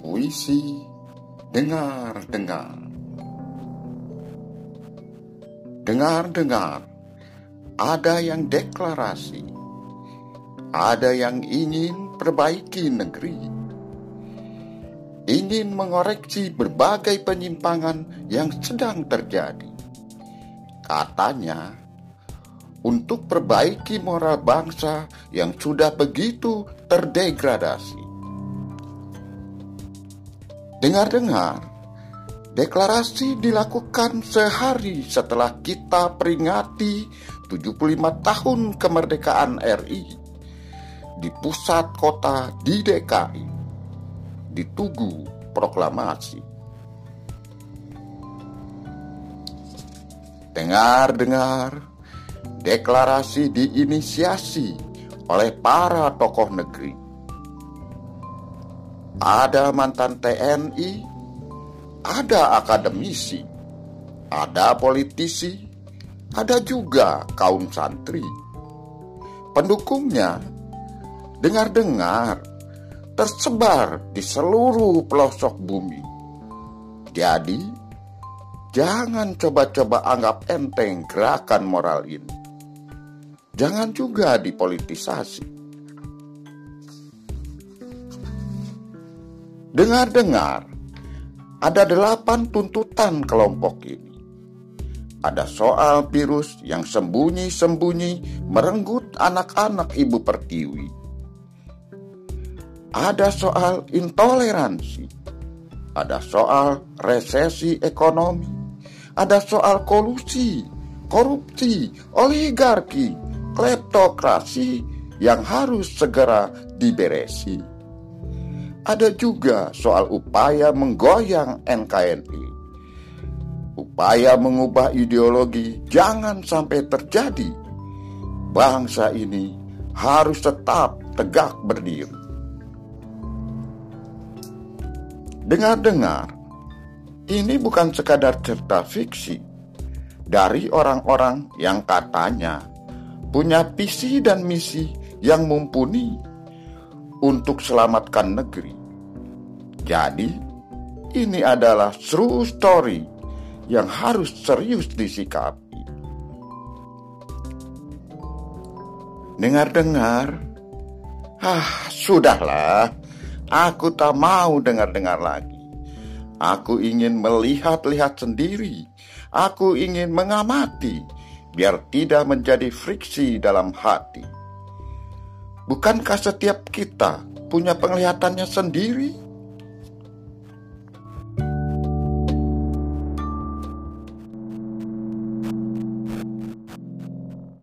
Deklarasi dengar-dengar. Dengar-dengar, ada yang deklarasi, ada yang ingin perbaiki negeri, ingin mengoreksi berbagai penyimpangan yang sedang terjadi. Katanya, untuk perbaiki moral bangsa yang sudah begitu terdegradasi. Dengar-dengar, deklarasi dilakukan sehari setelah kita peringati 75 tahun kemerdekaan RI di pusat kota di DKI, di Tugu Proklamasi. Dengar-dengar, deklarasi diinisiasi oleh para tokoh negeri ada mantan TNI, ada akademisi, ada politisi, ada juga kaum santri. Pendukungnya dengar-dengar tersebar di seluruh pelosok bumi. Jadi, jangan coba-coba anggap enteng gerakan moral ini. Jangan juga dipolitisasi. Dengar-dengar, ada delapan tuntutan kelompok ini. Ada soal virus yang sembunyi-sembunyi merenggut anak-anak ibu pertiwi. Ada soal intoleransi. Ada soal resesi ekonomi. Ada soal kolusi, korupsi, oligarki, kleptokrasi yang harus segera diberesi ada juga soal upaya menggoyang NKRI. Upaya mengubah ideologi jangan sampai terjadi. Bangsa ini harus tetap tegak berdiri. Dengar-dengar, ini bukan sekadar cerita fiksi dari orang-orang yang katanya punya visi dan misi yang mumpuni untuk selamatkan negeri. Jadi, ini adalah true story yang harus serius disikapi. Dengar-dengar, ah sudahlah, aku tak mau dengar-dengar lagi. Aku ingin melihat-lihat sendiri. Aku ingin mengamati, biar tidak menjadi friksi dalam hati. Bukankah setiap kita punya penglihatannya sendiri?